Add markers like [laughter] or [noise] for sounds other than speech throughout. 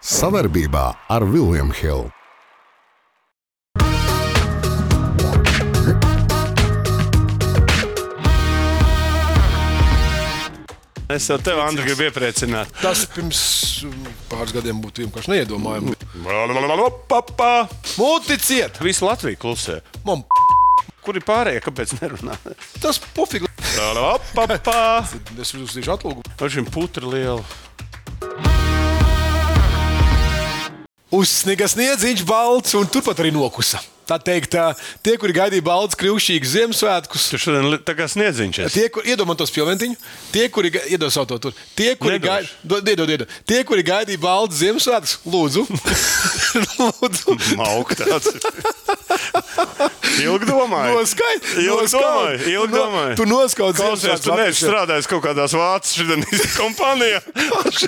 Savarbībā ar Vilniņu Hildu. Es jau tevi, Andri, gribu iepriecināt. Tas pirms um, pāris gadiem būtu vienkārši neiedomājami. Multiciet! Visu Latviju klusē. Man Kur ir pārējie? Kāpēc nerunā? tas pofīgi. Es uzsīšu atlūgu. Ar šim putru lielu. Uzsniga sniedziņš balts un turpat arī nokusa. Tā teikt, tie, kuri gaidīja balts, krūšīgus Ziemassvētkus, Tu šodien tā kā sniedziņš. Tie, kur iedomā tos pilventiņu, tie, kuri ga- iedod savu to tur, tie, kuri Nedošu. gaidīja, iedod, iedod, tie, kuri gaidīja baltu Ziemassvētkus, lūdzu, [laughs] lūdzu. Mauka tāds. Ilgi domāju. Noskaidro, Ilgi domāju, ilgi domāju. Tu noskaidro, Klausies, tu neesi strādājis kaut kādās vācu šitā [laughs] kompānijā. [laughs]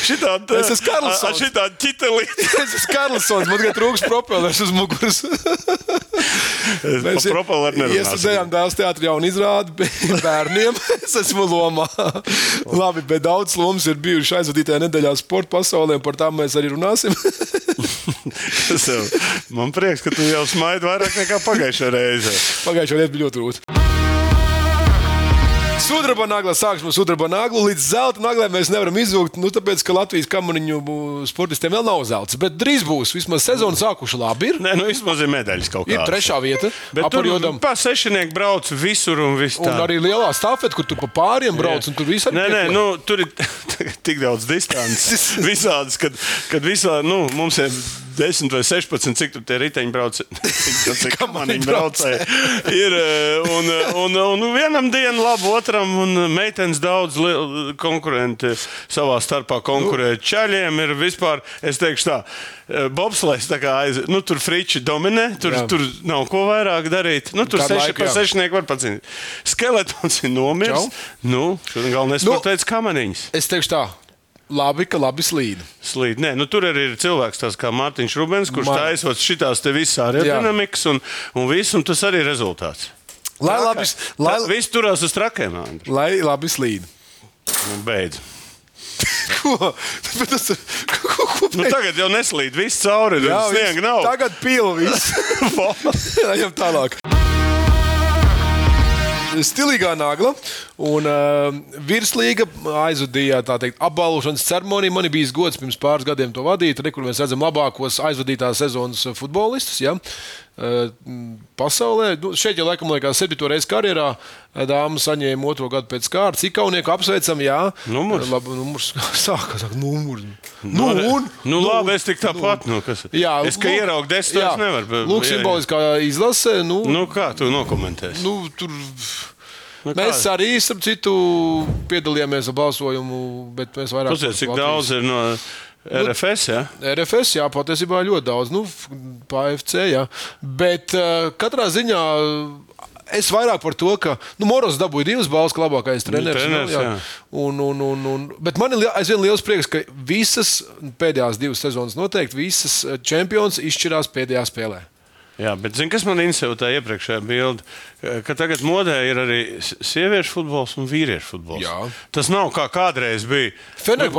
Šitā, Es esmu Karlsons. Šitā ķitelī. Es esmu Karlsons, man tikai trūks propelers uz muguras. Mēs nerunāsim. iestrādājām dēls teātrī jaunu izrādi [laughs] bērniem. Es esmu lomā. Labi, bet daudz lomas ir bijušas aizvadītajā nedēļā sporta pasaulē, un par tām mēs arī runāsim. [laughs] Jau- Man prieks, ka tu jau smaidi vairāk nekā pagājušajā reizē. Pagājušā lieta bija ļoti rūta. Sudraba nagla, sāksim ar sudraba naglu. Līdz zelta naglai mēs nevaram izvilkt, nu, tāpēc, ka Latvijas kamaniņu sportistiem vēl nav zelts. Bet drīz būs. Vismaz sezona sākuši labi. Ir, Nē, nu vismaz ir medaļas kaut ir kādas. trešā vieta. Bet tur Apariodam. pa sešnieku brauc visur un viss Un arī lielā stāfeta, kur tu pa pāriem brauc, un tur viss arī Nē, nē, nu, tur ir [laughs] tik daudz distances. [laughs] Visādas, kad, kad visā, nu, mums ir 10 vai 16, [laughs] cik tur. Cik, cik kamaniņi braucēji. Ir, eh, un, un, un vienam dienu labi, otram, un meitenes daudz konkurenti savā starpā konkurē. Čaļiem ir vispār, es teikšu tā, eh, bobslēs tā kā aiz, nu, tur friči dominē, tur, Jā. tur nav ko vairāk darīt. Nu, tur seši, pa sešnieku var pacīnīt. Skeletons ir nomiris. Čau. Nu, šodien galvenais Nu, sports kamaniņš. Es teikšu tā, labi, ka labi slīd. Slīd. Nē, nu, tur arī ir cilvēks, tāds kā Mārtiņš Rubens, kurš Man- taisot šitās visas aerodinamikas un, un viss, un tas arī ir rezultāts. Lai labi, lai. Viss turās uz trakiem, Andri. lai labi slīd. Nu, beidz. [laughs] Ko? Tas, ko, ko Nu, tagad jau neslīd, viss cauri, Jā, sniega nav. Tagad pila viss. [laughs] Ejam tālāk. Stilīgā nagla un uh, virslīga aizvadīja teikt, apbalvošanas ceremoniju. Man bija gods pirms pāris gadiem to vadīt. Tur mēs redzam labākos aizvadītās sezonas futbolistus. Ja? Pasaulē. Nu, šeit jau laikam liekas, 7. reizes karjerā eh, dāma saņēma otro gadu pēc kārtas. Ikaunieku apsveicam, jā. Numurs? Labi, numurs. [laughs] Sākās ar numuru. Nu, un? Nu, labi, es tik tāpat. Nu, kas... Jā, es kā ieraugu desmit, jā, es nevaru. Lūk, simboliskā izlase. Nu, Nu, kā tu nokomentēsi? nu, tur, Nu, mēs kā? arī, starp citu, piedalījāmies ar balsojumu, bet mēs vairāk Pasies, cik daudz ir no RFS, jā? Ja? RFS, jā, patiesībā ļoti daudz. Nu, PFC, jā. Bet uh, katrā ziņā. Es vairāk par to, ka nu, Moros dabūja divas balvas, kā labākais treneris. treneris, nu, jā. jā. un, un, un, un, bet man ir aizvien liels prieks, ka visas pēdējās divas sezonas noteikti visas eh, čempions izšķirās pēdējā spēlē. Jā, bet zini, kas man tā iepriekšējā bilde? Ka tagad modē ir arī sieviešu futbols un vīriešu futbols. Jā. Tas nav kā kādreiz bija. Spēlē.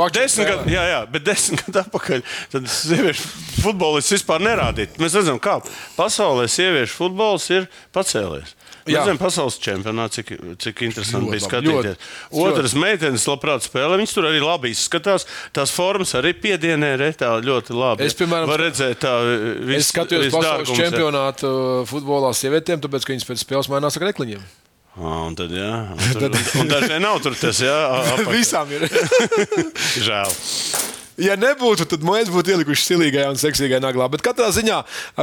gadu, jā, jā, bet desmit gadu atpakaļ tad sieviešu futbolists vispār nerādīja. Mēs redzam, kā pasaulē sieviešu futbols ir pacēlies. Redzam, pasaules čempionātā, cik, cik interesanti Ļoti bija skatīties. ļoti. Otras meitenes labprāt spēlē, viņas tur arī labi izskatās. Tās formas arī piedienē, re, tā ļoti labi. Es, piemēram, Var redzēt, tā vis, Es skatījos viss pasaules čempionātu uh, futbolā sievietēm, tāpēc, ka viņas pēc spēles mainās ar ekliņiem. Ah, Un tad, jā, un, [laughs] tur, un, dažiem nav tur tas, jā, [laughs] apakšā. Visām ir. [laughs] Žēl. Ja nebūtu, tad mēs būtu ielikuši stilīgajā un seksīgajā naglā. Bet katrā ziņā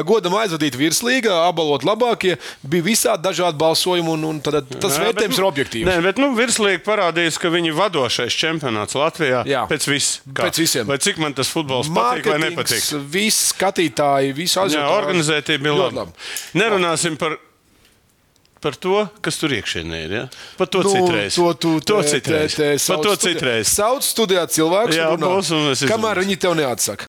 godam aizvadīt virslīgā, apbalvot labākie, bija visādi dažādi balsojumi, un, un tad, tas Jā, vērtējums bet, ir objektīvs. Nē, bet nu, virslīgi parādījis, ka viņi vadošais čempionāts Latvijā Jā. pēc, vis, kā, Pēc visiem. Vai cik man tas futbols patīk vai nepatīk? Visi skatītāji, visi aizjūtāji. organizētība bija laba. Nerunāsim par, par to, kas tur iekšienē ir. Ja? Par to Nu, citreiz. To, tu, to te- citreiz. te- te Par to studijā- citreiz. Sauc studijā Jā, un es kamēr viņi tev neatsaka.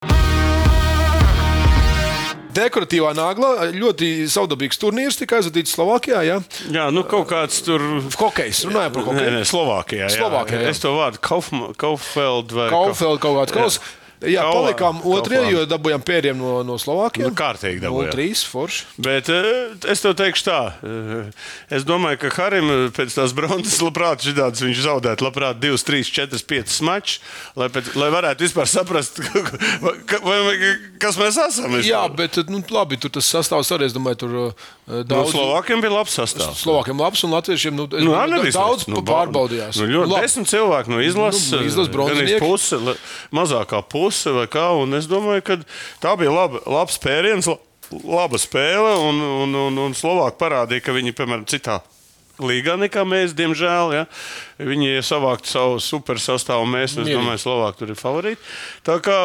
Dekoratīvā nagla ļoti savdabīgs turnīrs tika aizvadīts Slovākijā. Ja? Jā, nu kaut kāds tur. Hokejs, runājot par Nē, hokeju. nē, Slovākijā. jā. Slovākijā, jā. Es to vārdu Kaufeld vai Kaufeld kaut kāds. Jā, palikām otrajā, jo dabūjām pēriem no, no Slovākiem. Nu, kārtīgi dabūjām. 3 forši. Bet eh, es tev teikšu tā. eh, Es domāju, ka Harim eh, pēc tās bronzas labprāt šitādus viņš zaudētu. Labprāt 2, 3, 4, 5 mačus, lai, pēc, lai varētu vispār saprast, [laughs] ka, vai, kas mēs esam. vispār. Jā, bet nu, labi, tur tas sastāvs arī, es domāju, tur uh, No daudz. Slovākiem bija labs sastāvs. Slovākiem labs un latviešiem nu, Nu, nebija daudz. Nu, pārbaudījās. Nu, ļoti labi. desmit cilvēki no izlases. Nu, izlases gan iz puse, la- mazākā puse vai kā. Es domāju, ka tā bija laba, labs pēriens, la- laba spēle. Un, un, un, un Slovāki parādīja, ka viņi, piemēram, citā. Līgā nekā mēs, diemžēl. Ja? Viņi savāktu savu super sastāvu. Mēs, es domāju, Slovāki tur ir favorīti. Tā kā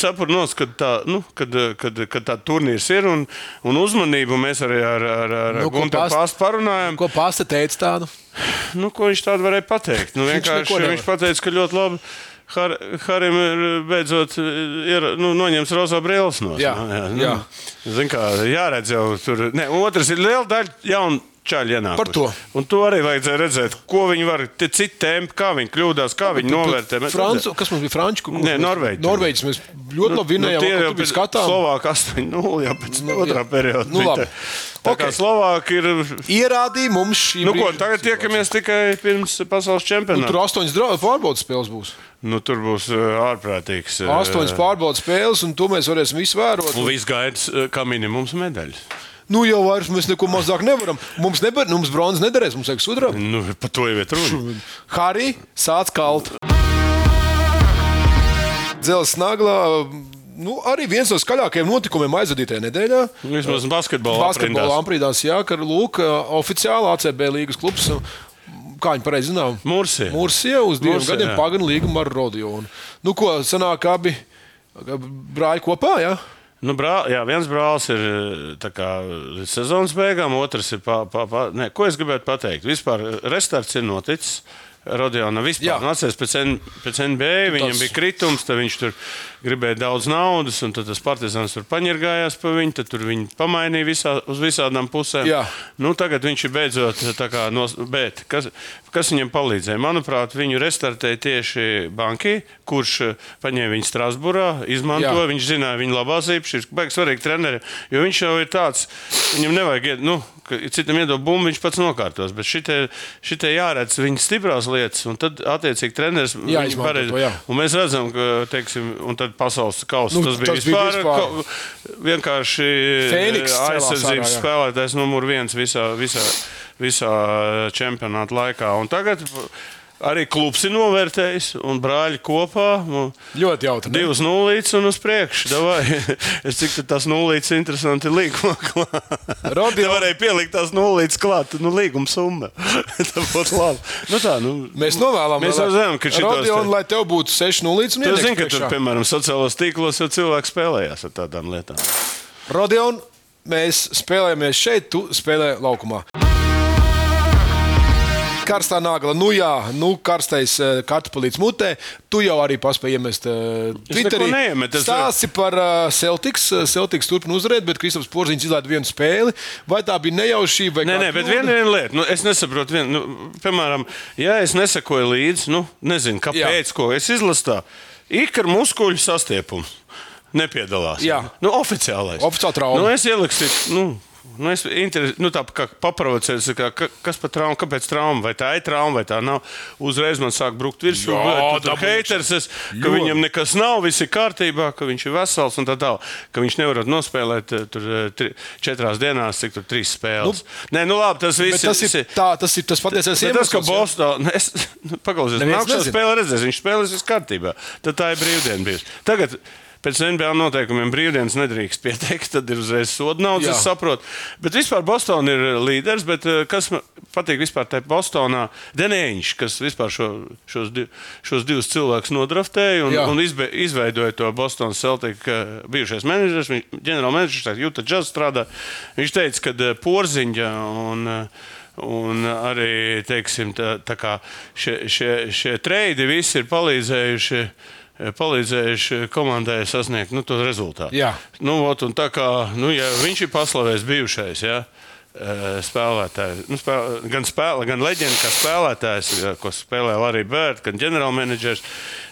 cepurnos, kad, tā, nu, kad, kad, kad tā turnīrs ir un, un uzmanību mēs arī ar, ar, ar Nu, Gunteru Pastu parunājam. Ko pasta teica tādu? Nu, ko viņš tādu varēja pateikt? Nu, Viņš vienkārši nevar. viņš pateica, ka ļoti labi. Har, Harim ir beidzot ir, nu, noņemts rozā brīvs no Jā, jā. Zin kā, jāredz jau tur. Ne, otrs ir liela daļa jaunu čaļu ienākuši. Par to. Un to arī vajadzēja redzēt, ko viņi var, te citi tempi, kā viņi kļūdās, kā viņi novērtē. Francu, kas mums bija Franču? Nē, Norvēģi. Norvēģis mēs ļoti labi vinējām. Nu, tie Nu, jau bija skatām. Slovākija 8-0 jau pēc Nu, otrā jā. perioda. Nu, labi. tā. Tā kā. Slovāki ir. Ierādīja mums šī Nu, ko, brīža tagad situāciju. tiekamies tikai pirms pasaules Nu, čempionāta. tur astoņas pārbaudas spēles būs. Nu, tur būs uh, ārprātīgs. uh, Astoņas pārbaudas spēles, un to mēs varēsim visu vērot. Un viss gaidīs, uh, kā minimums medaļas. Nu, jau vairs mēs neko mazāk nevaram. Mums, nebar, nu, mums bronzas nederēs, mums vajag sudraba. Nu, par to jau ir runa. Harī, sāc kalt. Dzelzs naglā. Nu, arī viens no skaļākajiem notikumiem aizvadītajā nedēļā. Vismaz basketbolā. Basketbolā aprīdās, jā, ka lūk, oficiāli ACB līgas klubs. Kā viņi pareizi zinām? Mursija. Mursija uz diviem Mursija, gadiem jā. pagana līgumu ar Rodionu. Nu, ko sanāk abi brāļi kopā? Jā? Nu, brā, jā, viens brālis ir kā, sezonas beigām, otrs ir. Pa, pa, pa, ne, ko es gribētu pateikt? Vispār restarts ir noticis. Rodiona vispār Jā. nu, pēc, N, pēc NBA. Viņam Tas- bija kritums, tad viņš tur gribēja daudz naudas, un tad tas partizāns tur paņirgājās pa viņu. Tad tur viņi pamainīja visā, uz visādām pusēm. Jā. Nu, tagad viņš ir beidzot nos... Bet kas, kas viņam palīdzēja? Manuprāt, viņu restartēja tieši banki, kurš eh, paņēma viņu Strasburā, izmantoja. Viņš zināja viņa labās īpašības, baigs svarīgi treneri. Jo viņš jau ir tāds, viņam nevajag, ied- nu, ka citam iedot bumbu, viņš pats nokārtos. Bet šitie jāredz viņa stiprās lietas, un tad attiecīgi treneris viņu pareizi- mēs redzam, ka, teiksim, pasaules kausa Nu, tas bija tas bija vispār, vispār. ko- vienkārši cēlās aizsardzības spēlētājs numur viens visā, visā, visā čempionāta laikā. Un tagad arī klubs ir novērtējis, un brāļi kopā. Ļoti jautri. Divas nulītes un uz priekšu. [laughs] Es cik tas nulītes interesanti līgumā klāt. Te varēja pielikt tās nulītes klāt, nu līguma summa. [laughs] tā būtu labi. Nu tā, nu. Mēs novēlam, Mēs jau zinām, ka Rodion, te- lai tev būtu 6-0 līdz Tu zini, ka tur, piemēram, sociālajos tīklos jau cilvēki spēlējās ar tādām lietām. Rodion, mēs spēlējamies šeit, tu spēlē laukumā. Karstā nagla, nu jā, nu karstais eh, kartupelīts mutē. Tu jau arī paspēji iemest uh, Twitterī. es- Stāsti par uh, Celtics. Eh, Celtics turpina uzvarēt, bet Kristaps Porziņš izlaida vienu spēli. Vai tā bija nejaušība? vai Nē, nē, bet viena, viena lieta, nu, es nesaprotu, vien, nu, piemēram, ja es nesakoju līdzi, nu, nezinu, kāpēc, Jā. ko es izlasu tā, ikra muskuļu sastiepums nepiedalās. Jā. Nu, oficiālais. Oficiāla trauma. Nu, es ieliku, nu, nu, es interes, nu, paprovocēju, kā, ka- kas par traumu, kāpēc trauma, vai tā ir trauma, vai tā nav. Uzreiz man sāk brukt virsū, dabūjām. haters, es, ka Jo. viņam nekas nav, viss ir kārtībā, ka viņš ir vesels un tā tālāk. Ka viņš nevar nospēlēt eh, tur eh, tri, četrās dienās, cik tur trīs spēles. Nu, Nē, nu labi, tas viss tas ir, tā, tas ir tas patiesais Bet tas, ka iemesls. Bostonā, es paklausījos, Neviens nākamā spēle redzēs, viņš spēlēs viss kārtībā. Tad tā ir brīvdiena bijusi. Tagad pēc NBA noteikumiem brīvdienas nedrīkst pieteikt, tad ir uzreiz soda naudas, Jā. es saprotu. Bet vispār Bostonā ir līderis, bet eh, kas man patīk vispār tajā Bostonā, Denēņš, kas vispār šo, šos, div, šos divus cilvēkus nodraftēja un, Jā. un izbe, izveidoja to Bostonas Celtic eh, bijušais menedžers, ģenerālmenedžers, tā Juta Džaz strādā. Viņš teica, ka eh, Porziņģa un eh, Un arī teiksim, tā, tā šie, šie, šie treidi visi ir palīdzējuši. Palīdzējuši komandai sasniegt nu, to rezultātu. Jā. Nu, ot, tā kā nu, ja viņš ir paslavējis bijušais, ja, eh, spēlētāji. Nu, spēl, gan spēlē, gan leģenda, kā spēlētājs, eh, ko spēlē arī Bērta, gan ģenerālmenedžers.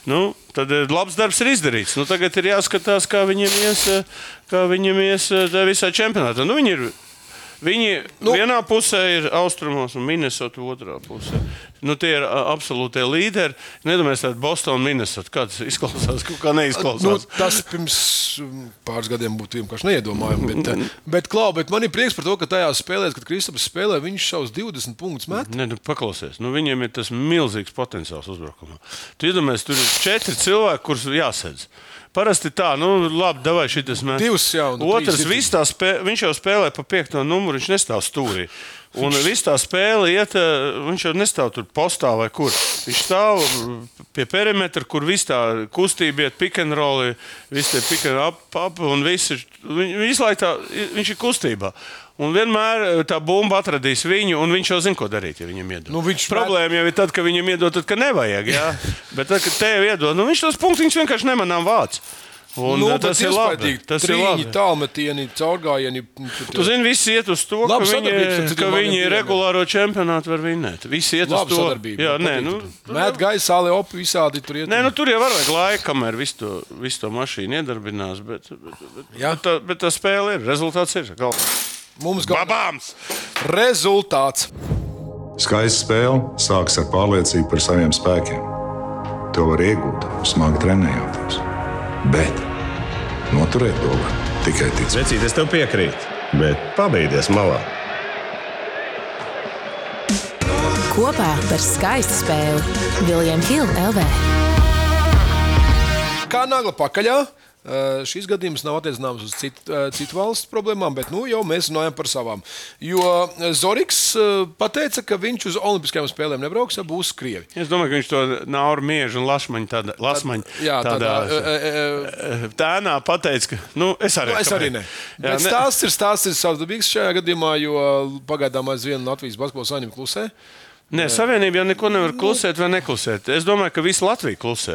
Nu, tad eh, labs darbs ir izdarīts. Nu, tagad ir jāskatās, kā viņiem ies, eh, kā viņiem ies eh, visā čempionātā. Nu, viņi ir Viņi nu, vienā pusē ir austrumos un Minnesota otrā pusē. Nu, tie ir ā, absolūtie līderi. Nedomājiet, tāda Bostonā, Minnesota. Kā tas izklausās? Kā Nu, neizklausās. tas pirms um, pāris gadiem būtu vienkārši neiedomājami. Bet, eh, bet, klau, bet man ir prieks par to, ka tajās spēlēs, kad Kristaps spēlē, viņš šaus 20 punktus met. Ne, nu, paklausies, nu, viņiem ir tas milzīgs potenciāls uzbrukumā. Tu iedomājies, tur ir četri cilvēki, kurus jāsadz. Parasti tā, nu, labi, vai šis mēs. Divs jau, nu, Otrs, viss tā spē, viņš jau spēlē pa piekto numuru, viņš nestāv stūrī. Un viss tā spēle iet, eh, viņš jau nestāv tur postā vai kur. Viņš stāv pie perimetra, kur viss tā kustība iet, pick and roll, viss tie pick and up, up un viss ir, visu laiku tā, viņš ir kustībā. Un vienmēr eh, tā bumba atradīs viņu, un viņš jau zina, ko darīt, ja viņam iedod. Nu, viņš Problēma jau ir tad, ka viņam iedod, tad, ka nevajag. Jā? [laughs] Bet tad, kad tev iedod, nu, viņš tos punktus vienkārši nemanām vāc. Un, nu, nu, tas ir labi. Tas ir labi. tālmetieni, caurgājieni. Tu zini, visi iet uz to, Laba ka viņi, ka viņi regulāro čempionātu var vinēt. Visi iet Labi uz to. sadarbība. Jā, man nē, patīk. nu, Mēt gaisa, sāli opi, visādi tur iet. Nē, nu, tur jau var vajag laika, kamēr visu to, visu to mašīnu iedarbinās. Bet, bet, bet, Jā. bet, tā, bet tā spēle ir. Rezultāts ir. Gal... Mums gan Babāms! rezultāts. Skaista spēle sākas ar pārliecību par saviem spēkiem. To var iegūt, smagi trenējoties. Bet noturēt to var tikai ticēt. Vecīt, es tev piekrītu, bet pabeigties malā. Kopā par skaistu spēli Viljams Hilde LV. Kā nagla pakaļā. Uh, šis gadījums nav attiecināms uz citu, uh, citu valstu problēmām, bet nu, jau mēs runājam par savām. Jo Zorigs uh, teica, ka viņš uz Olimpiskajām spēlēm nebrauks, ja būs Krievi. Es domāju, ka viņš to nauru miežu un lasmaņu tādā, lasmaņu, Jā, tādā, tādā tēnā pateica, ka nu, es arī, Nu, es arī ne. Jā, Bet stāsts ir stāsts ir savdabīgs šajā gadījumā, jo pagaidām aizvien Latvijas basketbola saimnieks klusē. Nē, savienība jau neko nevar klusēt vai neklusēt. Es domāju, ka visa Latvija klusē.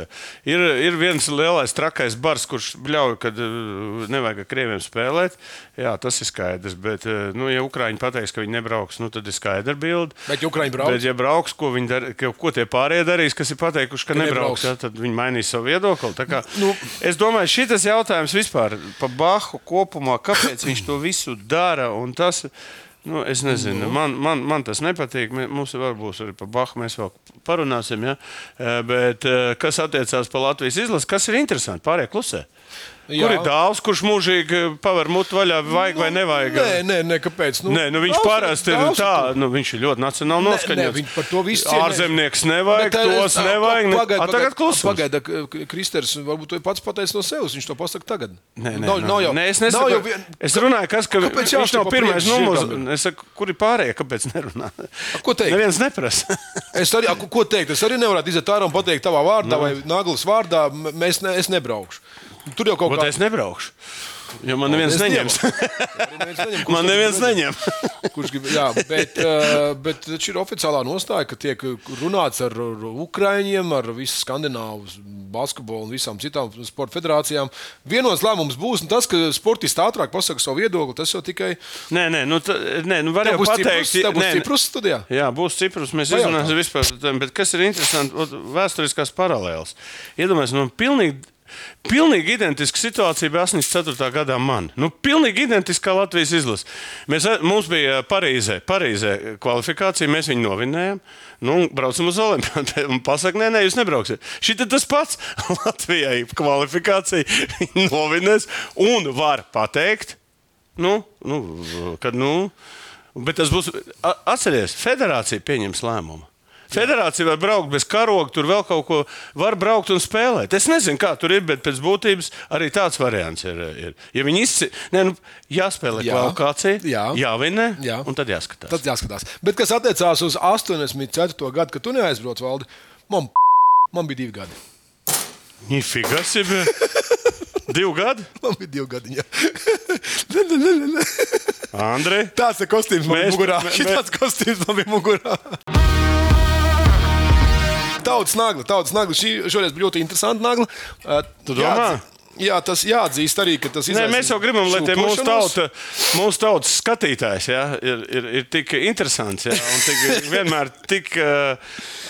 Ir, ir viens lielais trakais bars, kurš ļauj, kad uh, nevajag ar krieviem spēlēt. Jā, tas ir skaidrs. Bet, uh, nu, ja Ukrāņi pateiks, ka viņi nebrauks, nu, tad ir skaidra bilde. Bet ja Ukraiņi brauks? Bet, ja brauks, ko, dar, ka- ko tie pārējie darīs, kas ir pateikuši, ka, Ka nebrauks, nebrauks. jā, tad viņi mainīs savu viedokli. Kā, Nu. es domāju, šis jautājums vispār par Bahu kopumā, kāpēc viņš to visu dara. un Tas, Nu, es nezinu, nu. man, man, man tas nepatīk. Mums vēl būs arī par Bahu, mēs vēl parunāsim. Ja? Bet kas attiecās par Latvijas izlasi, kas ir interesanti? Pārējie klusē. Jā. Kur ir dāvs, kurš mūžīgi paver mutu vaļā, vajag vai nevajag? Nē, nē, nē kāpēc? Nu, Nē, nu viņš parasti ir tā, nu viņš ir ļoti nacionāli noskaņots. viņš par to visu cieņ- Ārzemnieks nevajag, Bet, eh, tos es- nevajag. ne- Pagaid, A, Tagad klusums. Pagaida, Kristers, varbūt to pats pateicis no sevis. Viņš to pasaka tagad. Nē, nē, nav, nav jau, nē, es nesaku, jau vien... es runāju, kas, ka Kāpēc viņš nav pirmais numurs. Es saku, kur ir pārējie, kāpēc nerunā? ko teikt? Neviens neprasa. [laughs] Es arī, a, ko- teikt, es arī nevaru iziet ārā un pateikt tavā vārdā Nu. vai naglas vārdā. Mēs ne, es nebraukšu. Tur jau kaut Bet kā es nebraukšu. Jo man neviens neņems. Neņem, [laughs] Man neviens neņem? [laughs] Kurš grib, jā, bet, [laughs] eh, bet šī ir oficiālā nostāja, ka tiek runāts ar, Ukrāņiem, ar visu skandināvu basketbolu un visām citām sporta federācijām. Vienos lēmums būs, tas, ka sportisti ātrāk pasaka savu viedokli, tas jau tikai Nē, nē, nu, ta, nē, nu var jau pateikt. Tev būs Ciprus studijā. Jā, būs Ciprus. Mēs izrunāsim vispār. Bet kas ir interesanti? Vēsturiskās paralēles. Iedomājieties, nu, pilnīgi. Pilnīgi identiska situācija bija 84. gadā man. Nu, pilnīgi identiska kā Latvijas izlase. Mēs, mums bija Parīzē, Parīzē kvalifikācija, mēs viņu novinējām. Nu, braucam uz Olimpiju. [laughs] Un pasakā, nē, nē, jūs nebrauksiet. Šī tas pats. [laughs] Latvijai kvalifikācija [laughs] novinēs un var pateikt, nu, nu, kad, nu, bet tas būs. Atcerieties, federācija pieņems lēmumu. Federācija var braukt bez karoga, tur vēl kaut ko var braukt un spēlēt. Es nezinu, kā tur ir, bet pēc būtības arī tāds variants ir. ir. Ja viņi izci... Nē, nu, jāspēlē jā, kvalifikācija, jā, jāvinē, jā. un tad jāskatās. Tad jāskatās. Bet kas attiecās uz 84. gadu, kad tu neaizbrauc valdi, man, man bija divi gadi. Nifigas ir. [laughs] Divi gadi? Man bija divi gadi. Ja. [laughs] Andrej? Tāds ir kostīms man bija mugurā. Mēs... Tāds kostīms man bija mugurā. Tautas nagla, tautas nagla. Šī šoreiz bija ļoti interesanta nagla. Tu domā? jāatzīst- Jā, tas jāatzīst arī, ka tas ir. Mēs jau gribam, lai mūsu, tauta, mūsu tautas skatītājs ja, ir, ir, ir tik interesants ja, un tik, [laughs] vienmēr tik uh,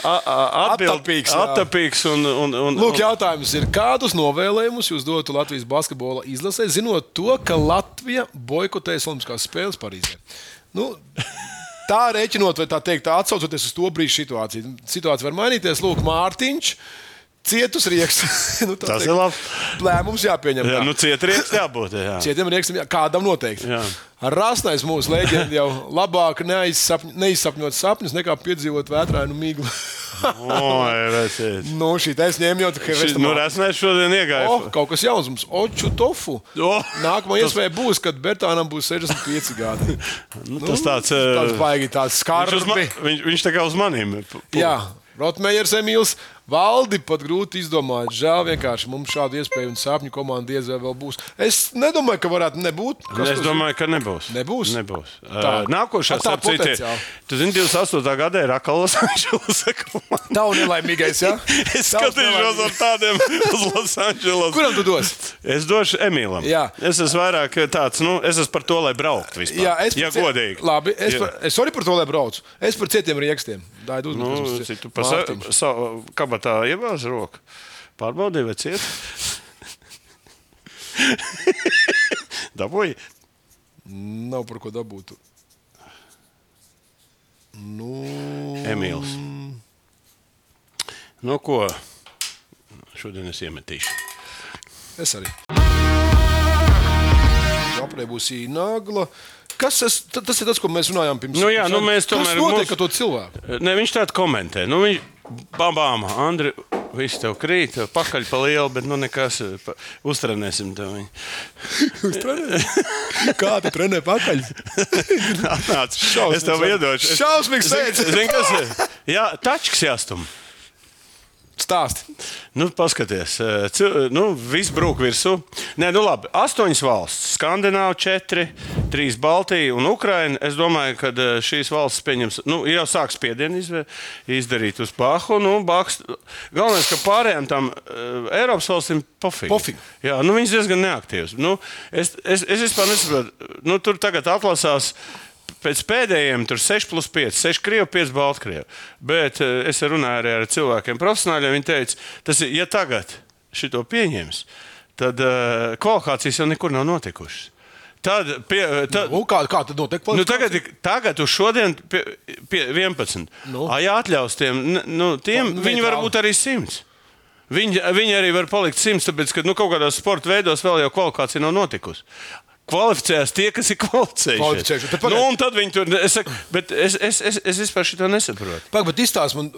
atbild, Attapīgs, jā. attapīgs un, un, un, Lūk, jautājums ir, kādus novēlējumus jūs dotu Latvijas basketbola izlasē, zinot to, ka Latvija boikotēs Olimpiskās spēles Parīzē? Nu, tā rēķinot, vai tā teikt, tā atsaucoties uz to brīža situāciju. Situācija var mainīties. Lūk, Mārtiņš. Cietus rieks. [laughs] nu, Tas teikt, ir labi. Lēmums jāpieņem. Jā, Jā, nu, cietrieks jābūt. Jā. [laughs] Cietiem riekstam, jā, kādam noteikti. Jā. Rasnais mūsu leģenda jau labāk neizsapņ, neizsapņot sapņus, nekā piedzīvot vētrainu miglu. [laughs] Nu, šī taisa ņēma jau tikai Šis, nu, Rasnēs šodien iegāja. Oh, kaut kas jauns mums, Oču tofu. Oh, Nākamā tas- iespēja būs, kad Bertānam būs 65 gadi. Nu, tas tāds, tāds eh, baigi, tāds viņš, uz ma, skarbi. viņš, viņš tā kā uz maniem. Jā, Rotmējers Emīls. Valdi pat grūti izdomāt. Žēl vienkārši mums šādu iespēju un sapņu komandu diez vai būs. Es nedomāju, ka varētu nebūt. Kas Es domāju, ka nebūs. Nebūs? nebūs. Tā. Tādu sapcīte. potenciālu. Tu zini, 28. gadā ir atkal Losandželos. Tavu nelaimīgais, jā? [laughs] Es Tavs skatīšos ar tādiem [laughs] uz Losandželos. Kuram tu dos? Es došu Emīlam. Jā. Es esmu vairāk tāds, nu, es esmu par to, lai brauktu vispār. Jā, es ja godīgi. Labi, es, Jā. par, es arī par to lai braucu. Es par citiem riekstiem. Daidu Nu, uzmanību. cik tu pa sa- sa- kabatā iebāz roku. Pārbaudīji, vai ciet? [laughs] Dabūji. Nav par ko dabūt. Nu, Emīls. Nu, ko? Šodien es iemetīšu. es arī. Aprē būs īnagla. Kas ta- tas ir tas, ko mēs runājām pirms Nu jā, nu mēs Kas tomēr notiek ar to cilvēku? Ne, viņš tādu komentē. Nu, viņš babām, Andri, viss tev krīt, tev pakaļ pa lielu, bet nu nekas, pa, uztrenēsim tev viņu. [laughs] Kā tu trenē pakaļ? [laughs] Atnāc, es tev iedošu. Es- Šausmīgs veids. zini, kas ir? Jā, tačks jāstum. Stāsti. Nu, paskaties, eh, cil- nu, viss brūk virsū. Nē, nu labi. Astoņas valsts. Skandināva, četri, trīs Baltija un Ukraina. Es domāju, ka eh, šīs valstis pieņems, nu, jau sāks spiedienu izdarīt uz Bahu. Nu, Bahs, galvenais, ka pārējām tam uh, Eiropas valstīm pofīgi. Pofīgi. Jā, nu, viņas diezgan neaktīvas. Nu, es, es, es vispār nesaprotu, nu, tur tagad atlasās. Pēc pēdējiem tur 6 plus 5, 6 krievi, 5 baltkrievi. Bet eh, es runāju arī ar cilvēkiem, profesionāļiem. Viņi teica, tas ir, ja tagad šito pieņems, tad uh, kvalifikācijas jau nekur nav notikušas. Tad, pie, tad, Nu, kā, kā tad notiek? Nu, tagad, tagad uz šodien pie, pie 11. Nu. Nu. Ja atļaus tiem, nu, tiem Nu, viņi var būt arī 100. Viņi, viņi arī var palikt 100, tāpēc, ka nu, kaut kādos sporta veidos vēl jau kvalifikācija nav notikusi. Kvalificējās tie, kas ir kvalificējušies. Nu, un tad viņi tur es, saku, bet es, es, es, es vispār šo nesaprotu. Pagaid, bet izstāst man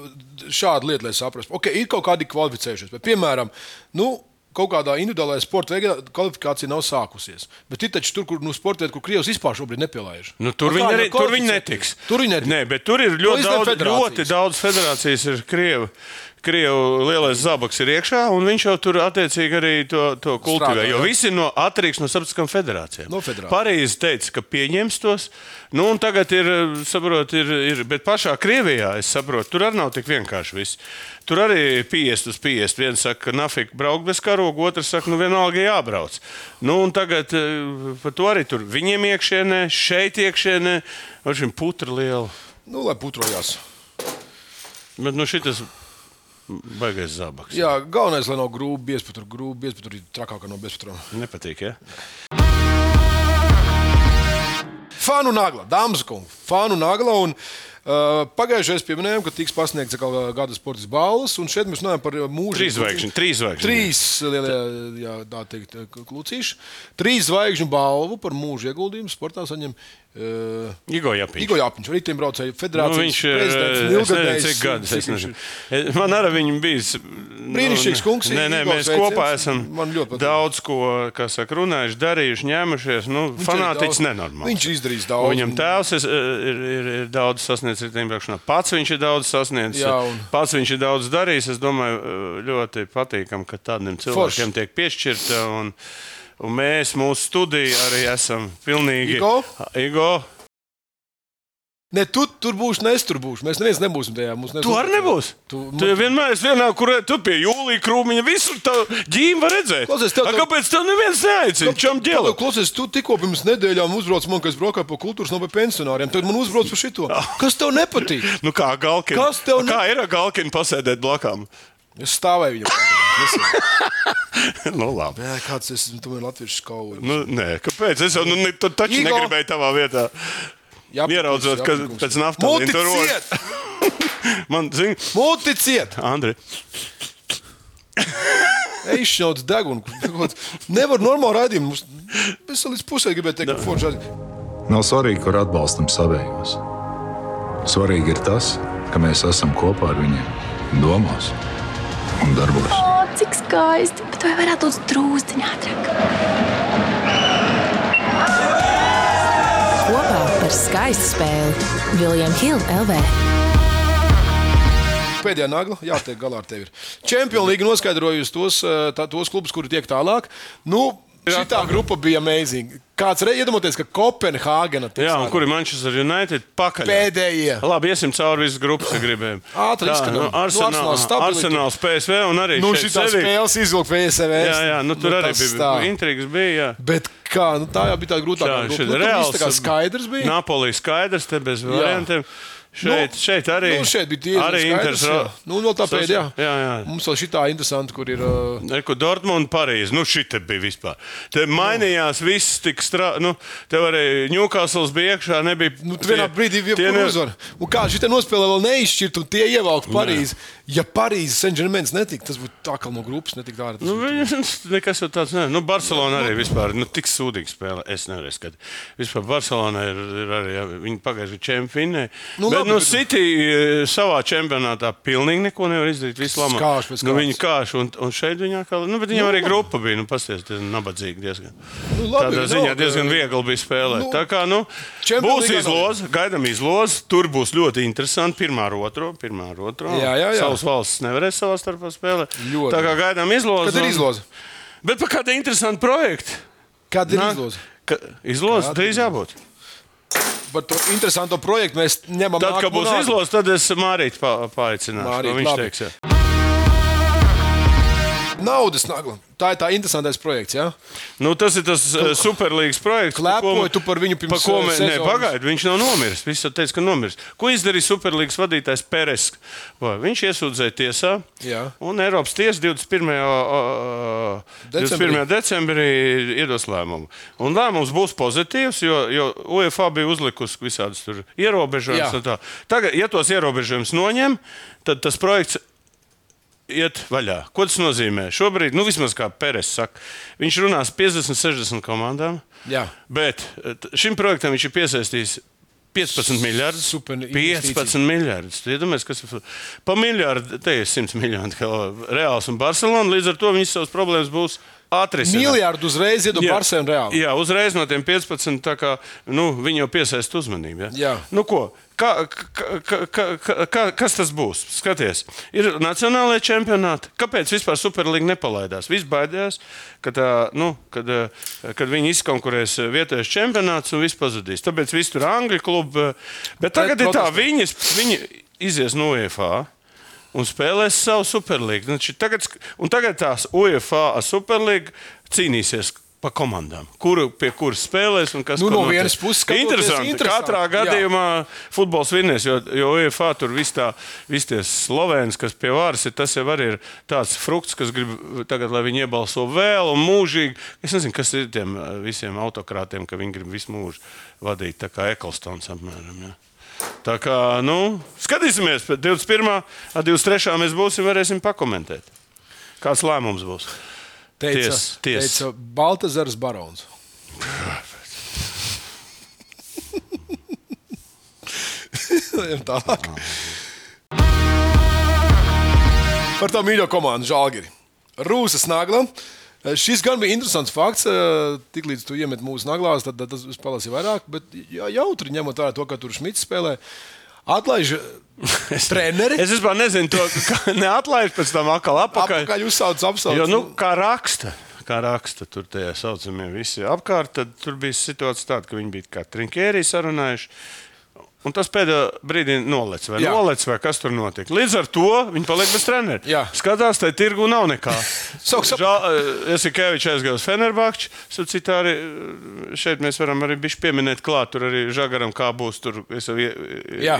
šādu lietu, lai saprastu. Okay, ir kaut kādi kvalificējušies, bet, piemēram, nu, kaut kādā individuālajā sporta veidā kvalifikācija nav sākusies. Bet ir taču tur, kur nu, sporta veidi, kur Krievijas vispār šobrīd nepilnājas. Nu, tur, viņi arī, tur viņi netiks. Tur viņi netiks. Nē, bet tur ir ļoti izlem daudz, federācijas. ļoti daudz federācijas. Ir Krievu, Krievu lielais zābaks ir iekšā, un viņš jau tur attiecīgi arī to, to kultivē. Strādā, Jo visi ir no atkarīgs no starptautiskām federācijām. No federācijām. Parīzi teica, ka pieņems tos. Nu, un tagad ir, saprot, ir, ir, bet pašā Krievijā, es saprotu, tur arī nav tik vienkārši viss. Tur arī 50 uz 50. Viens saka, ka nafika braukt bez karoga, otrs saka, nu vienalga jābrauc. Nu, un tagad eh, par to arī tur viņiem iekšienē, šeit iekšienē, ar šim putra lielu. Nu, lai putrojās. Bet nu šitas baigais zābaks. Jā, galvenais, lai nav grūti biezpatru. Grūti biezpatru ir trakākā no bezpatrām. Nepatīk, ja? Fanu nagla, dāmas un kungi. Fanu nagla. Un, uh, Pagājušajā gadā pieminējām, ka tiks pasniegts atkal gada sporta balvas, un šeit mēs runājam par mūžu. Trīs zvaigžņu, trīs zvaigžņu. Trīs lielie, jā, tā teikt, klucīši. Trīs zvaigžņu balvu par mūža ieguldījumu sportā saņem uh, Igo Japiņš. Igo Jāpiņš, riteņbraucēju Nu, federācijas viņš ir. ilgadējs, cik gadus. Es nezinu. Man arī viņa bija. Brīnišķīgs kungs, Nē, nē, mēs veiciens. kopā esam daudz ko, kā saka, runājuši, darījuši, ņēmušies. Nu, Viņš fanātiķis daudz- nenormāls. Viņš izdarījis daudz. Viņam tēvs ir, ir, ir, ir daudz sasniedzis riteņbraukšanā. Pats viņš ir daudz sasniedzis. Jā, un- Pats viņš ir daudz darījis. Es domāju, ļoti patīkami, ka tādiem cilvēkiem tiek piešķirta. Un, un mēs, mūsu studija, arī esam pilnīgi. Igo? Igo Ne, tu tur būsi, ne es tur būšu. Mēs neviens nebūsim tajā. Mums Tu arī nebūsi. Tu, Tu- tu jau vienmēr esi vienā, kur tu pie jūlija krūmiņa visur ģīmi var redzēt. Klausies, tev tā- Kāpēc tev neviens neaicina? Čom ģēlo? Klausies, tu tikko pirms nedēļām uzbrauc man, ka es braukāju pa kultūras no pensionāriem. Tad man uzbrauc par šito. Kas tev nepatīk? Nu kā Galkina? Kas tev ne- Kā ir ar Galkinu pasēdēt blakām? Es stāvēju viņam. [laughs] nu labi. Nē, kāds es esmu, tomēr latviešu skauju. Nu, nē, kāpēc? Es jau nu, ne, taču Igo. negribēju tavā vietā. Ieraudzot, ka pēc naftas tur Multiciet! [laughs] Man, zini, Multiciet! Andri, [laughs] Ejšņauts degunu. Nevar normāli raidījumu. Es līdz pusē gribēju teikt, ka forši. Nav svarīgi, kur atbalstam savējos. Svarīgi ir tas, ka mēs esam kopā ar viņiem, domās un darbos. O, cik skaisti! Bet vai varētu būt drūzdiņā ātrāk? Kopā par skaistu spēli Viljams Hilde LV. Pēdējā nagla, jātiek galā ar tevi. Čempionu līga noskaidrojusi tos, eh, tā, tos klubus, kuri tiek tālāk. Nu, Šī grupa bija amazing. Kāds reiz iedomājieties, ka Kopenhāgena tiks jā, un kur ir Manchester United? Pakaļ. pēdējie? Labi, iesim cauri visas grupas, ja gribējām. Ātri izskatām. nu, Nu, Arsenāls stabilitāte. Arsenāls, PSV un arī Nu, šī spēles izvilkt VSV. Jā, jā, nu, tur arī tas bija tā. intrigas. Bija, jā. Bet kā, nu, tā jau bija tā grūtākā Jā, šeit Nu, tur reāls, tā kā skaidrs bija. Napolī skaidrs, te bez variantiem. Šeit, šeit arī. Nu, šeit bija diezgan arī skaidrs. Inters. jā. Nu, no tā Sas- pēdējā. Jā, jā. Mums vēl šī tā interesanti, kur ir. Uh, Neko Dortmund, Parīzē. Nu, šī te bija vispār. Te mainījās viss tik strauji. Nu, tev arī Ņūkāsls bija iekšā. Nebija, Nu, vienā brīdī jau tie tur ne- uzvar. Un kā šī nospēlē vēl neizšķirt, un tie ievelk Parīzi. Ja Parīzes Saint-Germains netika, tas būtu tā kā no grupas netika ārā. Nu, viņi- [laughs] nekas jau tāds nav. Nu, Barcelona arī vispār nu, tik sūdīgi spēlē. Es nevaru skatīt. Vispār Barcelona ir, ir arī. Jā, viņi pagājuši čempioni. Nu, Nu, bet labi, nu, City e, savā čempionātā pilnīgi neko nevar izdarīt. Skāž pēc nu, viņi kāš. Un, un šeit viņa atkal. Nu, bet viņam arī grupa bija. Nu, pasties, nabadzīgi diezgan. Nu, labi, Tādā nu, ziņā labi. diezgan viegli bija spēlēt. Nu, Tā kā, nu, būs izloze, gaidām izloze. Tur būs ļoti interesanti. Pirmā ar otro, pirmā ar otro. Jā, jā, jā. Savas valsts nevarēs savā starpā spēlēt. Ļoti. Tā kā gaidām izlozi. Kad ir izloze? Bet par kādu interesantu projektu? Kad ir Nā, izloze? ka- Izloze drīz jābūt. Par to interesantu projektu mēs ņemam Tad, kad būs izloze, tad es Mārītu pa, paaicināšu. Mārīt, ko Viņš labi. teiks. Jā. Naudas nagla. Tā ir tā interesantais projekts. Ja? Nu, tas ir tas uh, superlīgas projekts. par ko- Klepoji tu par viņu pirms, Pa ko uh, mēs ne, pagaidu, viņš nav nomiris. Viņš jau teica, ka nomiris. Ko izdarīja Superlīgas vadītājs Peres? Vai Viņš iesūdzēja tiesā, Jā. un Eiropas tiesa 21. Uh, Decembrī. 21. decembrī iedos lēmumu. Un lēmums būs pozitīvs, jo, jo UEFA bija uzlikusi visādus ierobežojumus. Tagad, ja tos ierobežojumus noņem, tad tas projekts iet vaļā. Ko tas nozīmē? Šobrīd, nu, vismaz kā Pēters saka, viņš runās 50, 60 komandām. Jā. Bet eh, šim projektam viņš ir piesaistījis 15 miljardus. Super investīcija. 15 miljardus. Tu Iedomājies, kas ir pa miljardu, te ir 100 miljoni. Reāls un Barcelona. Līdz ar to viņas savas problēmas būs atrisināt. Miljardu uzreiz iedod Barcelona reāli. Jā, uzreiz no tiem 15. tā Kā, nu, viņi jau piesaista uzmanību. Ja? Jā. Nu, ko? Kā, kā, kā, kas tas būs? Skaties, ir nacionālajie čempionāti. Kāpēc vispār Superliga nepalaidās? Viss baidījās, ka tā, nu, kad, eh, kad viņi izkonkurēs vietējos čempionātus un viss pazudīs. Tāpēc viss tur ir Angļu klubi. Bet tagad ir tā, viņi, viņi izies no UEFA un spēlēs savu superlīgu. Nu, Tagad, tagad tās UEFA ar superlīgu cīnīsies. Pa komandām, kuru pie kuras spēlēs un kas Nu, no vienas puses skatoties, interesanti. interesanti, Katrā jā. gadījumā futbols vinnēs, jo, jo UEFA tur viss tā, viss tie slovēns, kas pie varas ir, tas jau arī ir tāds frukts, kas grib tagad, lai viņi iebalso vēl un mūžīgi. Es nezinu, kas ir tiem eh, visiem autokrātiem, ka viņi grib visu mūžu vadīt, tā kā Eklstons apmēram. Ja. Tā kā, nu, skatīsimies, pēc 21. un 23. mēs būsim, varēsim pakomentēt. Kāds lēmums būs? Teica, Ties, ties. teica Baltazars Barons. Tālāk. Par tā mīļo komandu Žalgiri. Rūsas nagla. Šis gan bija interesants fakts. Tiklīdz tu iemet mūsu naglās, tad, tad tas palasīja vairāk. Bet jā, jautri ņemot vērā to, ka tur Šmits spēlē. Atlaiž treneri. Es vispār nezinu, to, neatlaiž pēc tam atkal apakaļ. Apakaļ uzsauc apsauc. Jo, nu, kā raksta, kā raksta tur tie saucamie visi apkārt, tad tur bija situācija tāda, ka viņi bija kā trinkēri sarunājuši. Un tas pēdējā brīdī nolec, vai Jā. nolec, vai kas tur notiek. Līdz ar to viņi paliek bez treneru. Jā. Skatās, tai tirgu nav nekā. [laughs] Es tikai Kevičs aizgāju uz Fenerbahču. Citādi eh, šeit mēs varam arī pieminēt klāt. Tur arī žagaram kā būs. Tur es jau ie, ie,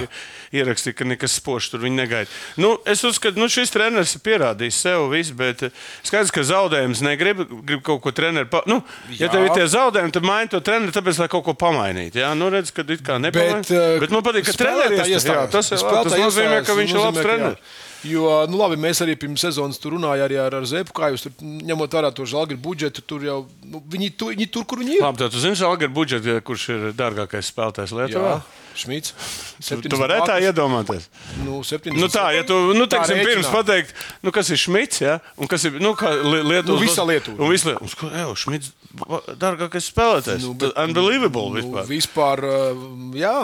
ierakstīju, ka nekas spožs tur viņi negaida. Nu, es uzskatu, nu šis treneris ir pierādījis sev visu, bet eh, skaidrs, ka zaudējums negrib, grib kaut ko treneru. Pa... Nu, ja tev ir tie zaudējumi, tad maini to treneru, tāpēc, lai kaut ko pamainītu. Jā, nu redz, ka it kā nepamainīt. Bet, eh, man patīk, ka iestājās. tas, ir, tas nozīmē, ka viņš ir labs treneris. Jo, nu, labi, mēs arī pirms sezonas tur runājām arī ar, ar Zepu, kā jūs tur ņemot vērā to žāģu budžetu. Tur jau nu, viņi, tu, viņi tur, kur viņi ir. Labi, tad tu zini, Algar budžets, kurš ir dārgākais spēlētājs Lietuvā. Jā, Šmīts. Tu varētu tā iedomāties. Nu, 70. Nu tā, ja tu nu, Tā teiksim, pirms rēķinā. pateikt, nu, kas ir Šmits, ja? un kas ir nu, kā Li- Lietuvas. Nu, visa Lietuva. Un visa Lietuva. Evo, Šmits, va- dārgākais spēlētājs. Nu, bet- Unbelievable Nu, vispār. vispār, uh, jā.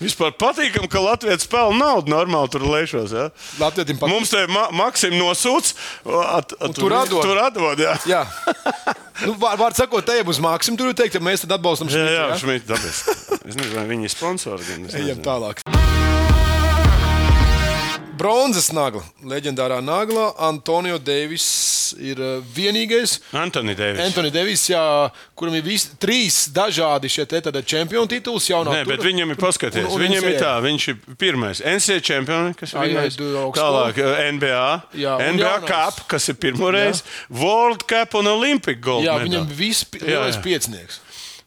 Vispār patīkam, ka Latvijas spēlē naudu normāli tur lēšos. Ja? Latvijam patīk. Mums te ma Maksim nosūc, at, at, tur atdod. Tur atdod, jā. Jā. [laughs] Nu, var sakot, te jau uz mākslinieku tur teikt, ka mēs tad atbalstam Jā, Šmitu. jā, jā? Šmits, dabiski. Es nezinu, vai viņi ir sponsori. Ejam tālāk. Bronzas nagla, leģendārā nagla. Antonio Deivis ir uh, vienīgais. Antoni Deivis. Antoni Deivis, jā, kuram ir vis, trīs dažādi šie čempionu. Jaunā Nē, bet tura. viņam ir paskaties. Un- un Viņam ir NCAA. tā, viņš ir pirmais NCAA čempions, kas ir Ai, ai, pirmais. Tālāk eh, NBA, Jā, NBA. Cup, kas ir pirmoreiz, World Cup un Olympic Gold. Jā, medal. viņam viss Jā, lielais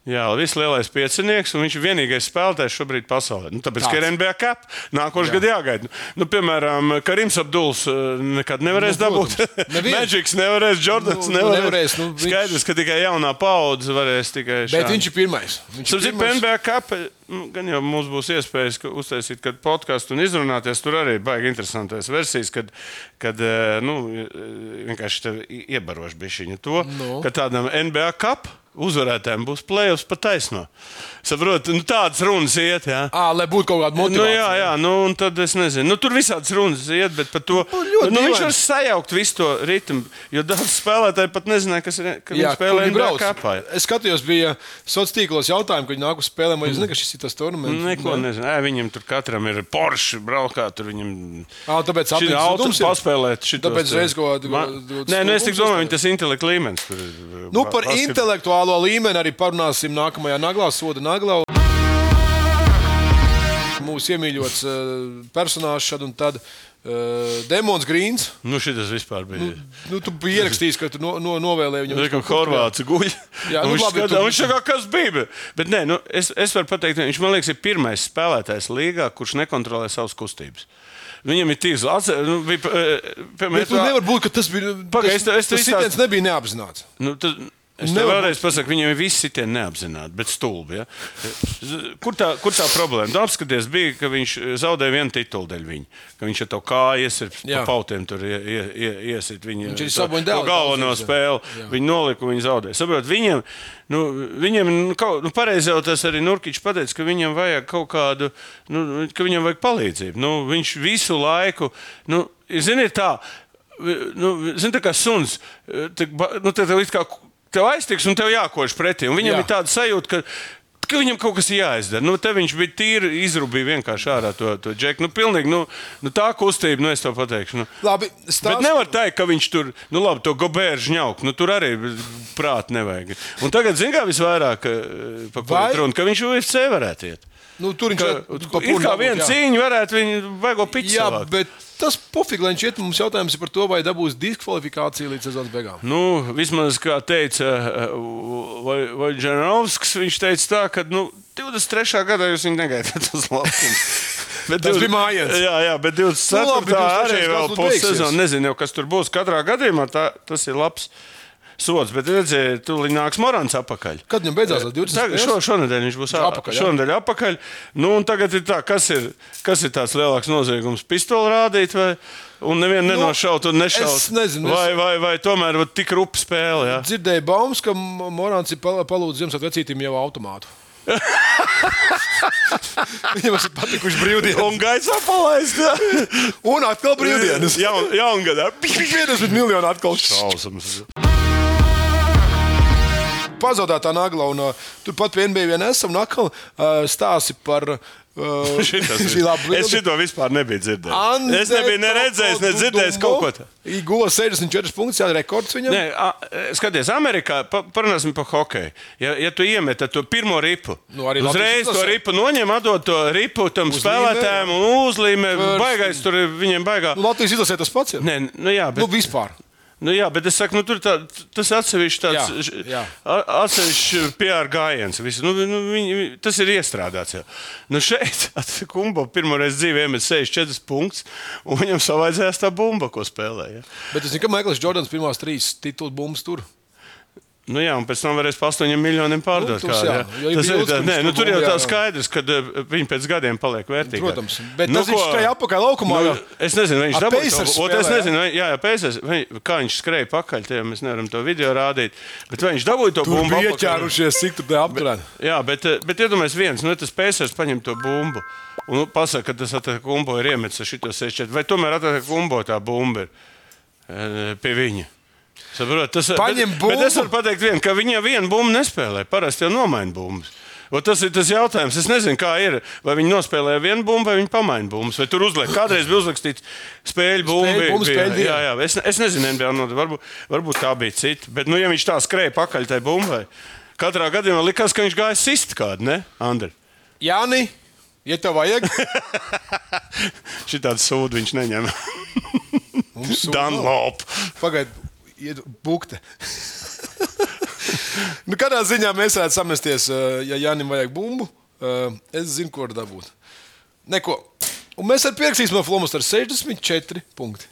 jā. viss lielais piecinieks, un viņš ir vienīgais spēlētājs šobrīd pasaulē. Nu, tāpēc, ka ir Tāds. NBA Cup, nākošais gads jāgaida. Nu, piemēram, Karims Abduls eh, nekad nevarēs Nu, dabūt. [laughs] Maģiks nevarēs, Jordans Nu, nu, nevarēs. nevarēs, nu, viņš- Skaidrs, ka tikai jaunā paudze varēs tikai Bet šādi. viņš ir pirmais. Viņš ir Sapratu, pirmais. NBA kapē, nu, gan jau mums būs iespējas uztaisīt kādu podkāstu un izrunāties. Tur arī baigi interesantas versijas, kad, kad eh, nu, eh, vienkārši tev i- iebaroši bija šī to, Nu. ka tādam NBA kapam uzvarētājiem būs plēsoņš pa taisno. Saprotu, nu, tādas runas iet. Jā. Ā, lai būtu kaut kāda Nu, motivācija. jā, jā, nu, un tad es nezinu. Nu, tur visādas runas iet, bet par to ļoti nu, viņš var sajaukt visu to ritmu. Jo daudz spēlētāji pat nezināja, kas ir ka Jā, spēlē viņi brauc. kapā. Es skatījos, bija sociālos tīklos jautājumi, kad viņi nāk uz spēlēm, vai jūs zināt, ka šis ir tas tournaments? Neko nezinu. Ē, viņam tur katram ir Porsche, braukā tur viņam. Ā, tāpēc auto zudums ir? paspēlēt. Tāpēc reiz kaut kādu Nē, nu es tik domāju, tas intelekta līmenis. Tur, ir, Nu, par basket- intelektuālo līmeni arī parunāsim nākamajā naglā, soda naglā. Mūsu iemīļots uh, personāžs šad un tad uh, Demons Grīns. Nu, šis vispār bija. Nu, tu biji ierakstījis, ka tu no, no, novēlēji viņam. Nu, kā Horvāts guļ. Jā, nu, viņš labi, skatā, tu- viņš saka, kas bija. Bet, nē, nu, es, es varu pateikt, viņš man liekas, ir pirmais spēlētājs līgā, kurš nekontrolē savas kustības. Viņam ir tīzli. Atcer, nu, bija, eh, piemēram, Bet tu nevar būt, ka tas bija. Pagaid, tas, es es tas izstāstu- sitiens nebija neapzināts. Nu, tad, es tev vēlreiz pasaku, viņiem ir visi tie neapzināti, bet stulbi. Ja? Kur, tā, kur tā problēma? Tu apskaties, bija, ka viņš zaudēja vienu titulu dēļ viņa. Ka viņš ar to kāju iesirp pa Jā. pautiem, tur ie, ie, ie, iesit viņa Viņš arī to- galveno daudz spēli. izdarīja. Viņi nolika, viņi zaudēja. Saprot, viņiem, nu, viņiem nu, kaut, nu, pareizi jau tas arī Nurkičs pateica, ka viņam vajag kaut kādu, nu, ka viņam vajag palīdzību. Nu, viņš visu laiku, nu, ziniet tā, nu, zin, tā kā suns, tā, nu, tā, tā, kā, tev aiztiks un tev jākož pretī. Un viņam Jā. Ir tāda sajūta, ka, ka viņam kaut kas jāizdara. Nu, te viņš bija tīri izrūbījis vienkārši ārā to, to džeku. Nu, pilnīgi, nu, nu, tā kustība, nu, es to pateikšu. Nu. Labi, Bet stāst... nevar teikt, ka viņš tur, nu, labi, to gobēržu ņauk. Nu, tur arī prāta nevajag. Un tagad, zināmā mērā, visvairāk eh, par ko Vai- ir runa, ka viņš UFC varētu iet. Nu, tur viņš ir kā viena cīņa, varētu viņu vajag piķi. Jā, savākt. bet tas pofīgi, lai viņš iet. Mums jautājums ir par to, vai dabūs diskvalifikāciju līdz sezonas beigām. Nu, vismaz, kā teica Vojģenovskis, viņš teica tā, ka nu, 23. gadā jūs viņu negaidāt uz laukumu. Bet [laughs] Tas div- bija mājiens. Jā, jā, bet 24. Nu, labi, 23. arī vēl beigsies. Nezinu, jau, kas tur būs. Katrā gadījumā tā, tas ir labs sods. Bet redziet, tu nāks Morans atpakaļ. Kad viņam beidzās tas 20. Tagad, šo, šonadēļ viņš būs Atpakaļ, jā. Šonadēļ atpakaļ. Nu, un tagad ir tā, kas ir, kas ir tāds lielāks noziegums? Pistoli rādīt vai un nevienu Nu, nenošaut un nešaut? es nezinu, es- Vai, vai, vai tomēr vat tik rupa spēle? Jā? Dzirdēju baumas, ka Morāns ir pal- palūdzis Ziemassvētku vecītim jau automātu. [laughs] Viņam ir patikuši brīvdienas. Un gaisā palaist. jā. Un atkal brīvdienas. Jaun, jaungadā. 50 [laughs] miljoni atkal. Šausmas. Pazaudētā nagla, un uh, turpat pie NBA vien esam, un atkal uh, stāsti par. Uh, [laughs] es šito vispār nebiju dzirdējis. Ante Es nebiju neredzējis, ne dzirdējis kaut ko tādu. Iguva 64 punktus, jā, rekords viņam. Nē, a, skaties, Amerikā pa- parunāsim par hokeju. Ja, ja tu iemet to pirmo ripu, Nu, uzreiz to ripu noņem, atdod to ripu tam Uzlīmē, spēlētājiem un uzlīmē. Baigais tur viņiem baigā. Nu, Latvijas izlasē tas pats. Ir. Nē, nu jā, bet, Nu, vispār. Nu, jā, bet es saku, nu, tur tā, tas atsevišķi tāds atsevišķi PR gājiens. Visu. Nu, nu, viņi, tas ir iestrādāts. Jau. Nu, šeit Kumbo pirmo reizi dzīvē iemet 64 punktus, un viņam savaidzējās tā bumba, ko spēlēja. Bet es zinu, ka Maikls Jordans pirmās trīs titulu bumbas tur. Nu, jā, un pēc tam varēs par 8 miljoniem pārdot. Nu, kā, tas jā. jā. Tas, ir, tā, nē, nu, tur tur jau tā skaidrs, ka uh, viņi pēc gadiem paliek vērtīgi. Protams, bet tas viņš skrēja atpakaļ laukumā, Nu, es nezinu, viņš dabūja to. Ot, Es spēlē, nezinu, vai, jā, jā, Pacers, vai, kā viņš skrēja pakaļ, tie mēs nevaram to video rādīt. Bet vai viņš dabūja to Tur bumbu? apakaļ? ieķērušies, cik tur bija apturēti. Jā, bet, eh, bet iedomājieties, viens, nu, tas Pacers paņem to bumbu. Un pasaka, ka tas Atakumbo ir iemetis ar šito 64. Vai tomēr Atakumbo tā bumba ir eh, pie viņa? Saprot, tas, Paņem bet, bet es bumbu. varu pateikt, vien, ka viņa vienu bumbu nespēlē. Parasti jau nomaina bumbas. O, tas ir tas jautājums. Es nezinu, kā ir. Vai viņi nospēlēja vienu bumbu, vai viņi pamaina bumbas. Vai tur uzliek. Kādreiz bija uzrakstīts spēļu bumbu. Bumbu, jā, jā. Es, es nezinu, NBA, no, varbūt, varbūt tā bija cita. Bet, nu, ja viņš tā skrēja pakaļ tai bumbai, katrā gadījumā likās, ka viņš gāja sist kādu, ne, Andri? Jāni, ja tev vajag, [laughs] Šī tāda sūdu viņš neņem. Dunlop. Pagaid, ied bukte. [laughs] nu, kādā ziņā mēs varētu samesties, eh, ja Jānim vajag bumbu? eh, Es zinu, ko var dabūt. Neko. Un mēs arī pierakstīsim no Flomas ar 64 punkti.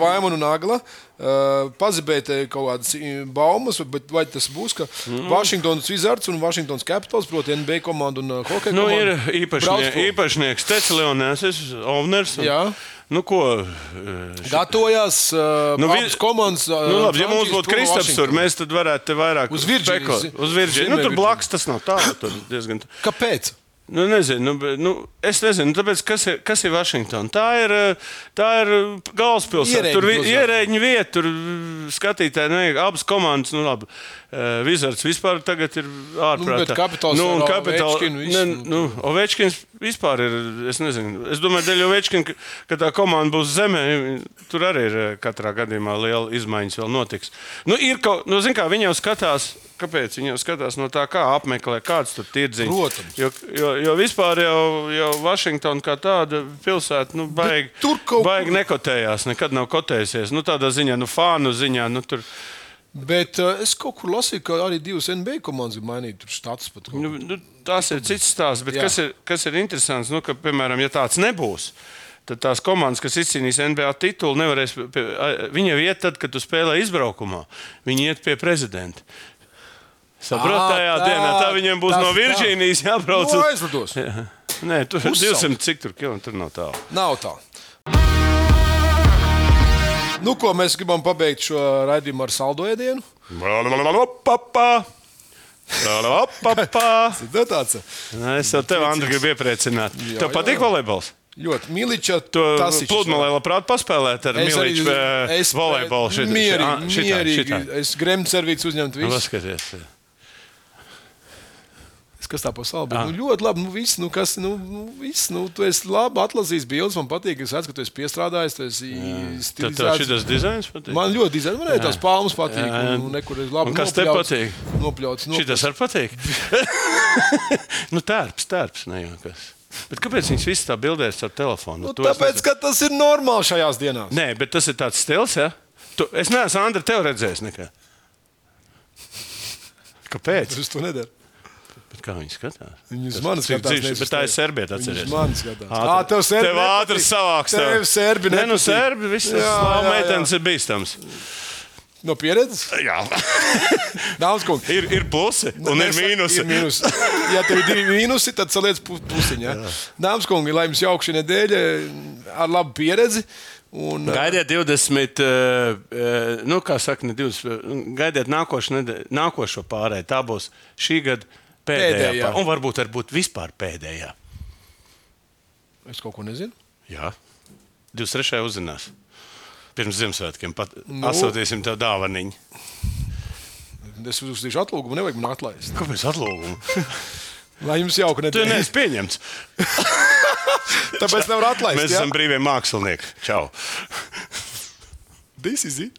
Vaimanu un Agla uh, pazibēja kaut kādas eh, baumas, bet vai tas būs, ka mm. Vašingtonas Wizards un Vašingtonas Capitals, proti NBA komanda un hokeja Nu, komanda, ir brauc īpašnie, īpašnieks Tecilionēs, Ovners. un- Jā. Nu, ko? eh, Gatavojās uh, Nu, vi- komandas. Uh, Nu, labi, ja mums Francijas būtu Kristaps, tur mēs varētu te vairāk Uz spekot. Uz Virģīnijas. Nu, tur blakus tas nav. Tur diezgan. Kāpēc? Nu, nezinu, nu, nu, es nezinu, tāpēc, kas ir, kas ir Vašingtona. Tā ir, tā ir galvaspilsēta. Tur ir ierēģiņa vieta, tur skatītāji, ne, abas komandas, nu, labi. Vizards vispār tagad ir ārprātā. bet Capitals nu, un Capital- Ovečkinu visu, ne, nu, nu, Ovečkins vispār ir, es nezinu, es domāju, dēļ Ovečkina, ka, tā komanda būs zemē, tur arī ir katrā gadījumā liela izmaiņas vēl notiks. Nu, ir kaut, nu, zin kā, viņi jau skatās, kāpēc viņi skatās no tā, kā apmeklē, kāds tur tirdziņš. Protams. Jo, jo, jo vispār jau, jau Vašingtona kā tāda pilsēta, nu, baigi, tur kaut baigi nekotējās, nekad nav kotējusies. Nu, tādā ziņā, nu, fānu ziņā, nu, tur. Bet uh, es kaut kur lasīju, ka arī divas NBA komandas ir pat kaut Nu, nu, tas ir cits stāsts, bet Jā. kas ir, kas ir interesants, nu, ka, piemēram, ja tāds nebūs. Tad tās komandas, kas izcīnīs NBA titulu, nevarēs. Pie, viņa iet tad, kad tu spēlē izbraukumā. Viņi iet pie prezidenta. Saprotiet, Ā, tajā tā, dienā tā viņiem būs tas no. Virģīnijas jābrauc. Nu, uz- aizlidos. Jā. Nē, tur Uzsaukt. 200 cik tur kilometru tur nav tālu. Nav tā. Nu, ko mēs gribam pabeigt šo raidījumu ar saldo ēdienu? [laughs] Tā tāds Es jau tevi, Andri, gribu iepriecināt. Jā, Tev patīk volejbols? ļoti mīļš. Tu pludmalē labprāt paspēlēt ar Miliču volejbolu. šitā- Mierīgi, šitā- mierīgi. šitā. Es gremu servītu uzņemt Nu, visu. Paskaties. Kas tā pasaulē. Ah. Nu, ļoti labi. Nu, viss, nu, kas, nu, nu, viss, nu, tu esi labi atlasījis bildes. Man patīk, es redzu, ka tu esi piestrādājis. Tu esi tev stilizēts. šis dizains patīk? Man ļoti dizains, man arī tās palmas patīk. Jā, jā. Un, un nekur ir labi. Un kas nopļauts- patīk? Nopļauts. nopļauts. Šitas arī patīk. [laughs] nu, tērps, tērps, ne jau kas. Bet kāpēc viņš visu tā bildēs ar telefonu? Nu, tāpēc, ka tas ir normāli šajās dienās. Nē, bet tas ir tāds stils, ja? Tu, es neesmu Andri tev redzējis nekad. Kāpēc? Es to nedaru. Kā viņi skatās? Mani cik skatās, dzīvs, Bet tā ir uz atceries. mani skatās. Ā, Ā, tev serbi Tev ātri savāks. Tev serbi Nē, nu serbi, viss jā. meitenes ir bīstams. No pieredzes? Jā. [laughs] Daudz ko. ir, ir plusi un ir Nesa- mīnusi. Ir mīnusi. Ja tev ir divi mīnusi, tad saliec pu- pusiņu. Ja? Dāmas kungi, lai jums jauka šī nedēļa ar labu pieredzi. Un, Gaidiet 20, uh, uh, nu, kā saka, ne 20, uh, gaidiet nākošo, nedēļu, nākošo pārēju. Tā būs šī gada pēdējā, Pēdējā. un varbūt, varbūt vispār pēdējā. Es kaut ko nezinu. Jā, 23. uzzinās. Pirms Ziemassvētkiem pat Nu. atsūtīsim tev dāvaniņu. Es uzrakstīšu atlūgumu, nevajag man atlaist. Kāpēc atlūgumu? [laughs] Lai jums jauka Tu nedēļa. neesi pieņemts. [laughs] Tāpēc nevar atlaist. Mēs jā? esam brīvie mākslinieki. Čau! This is it.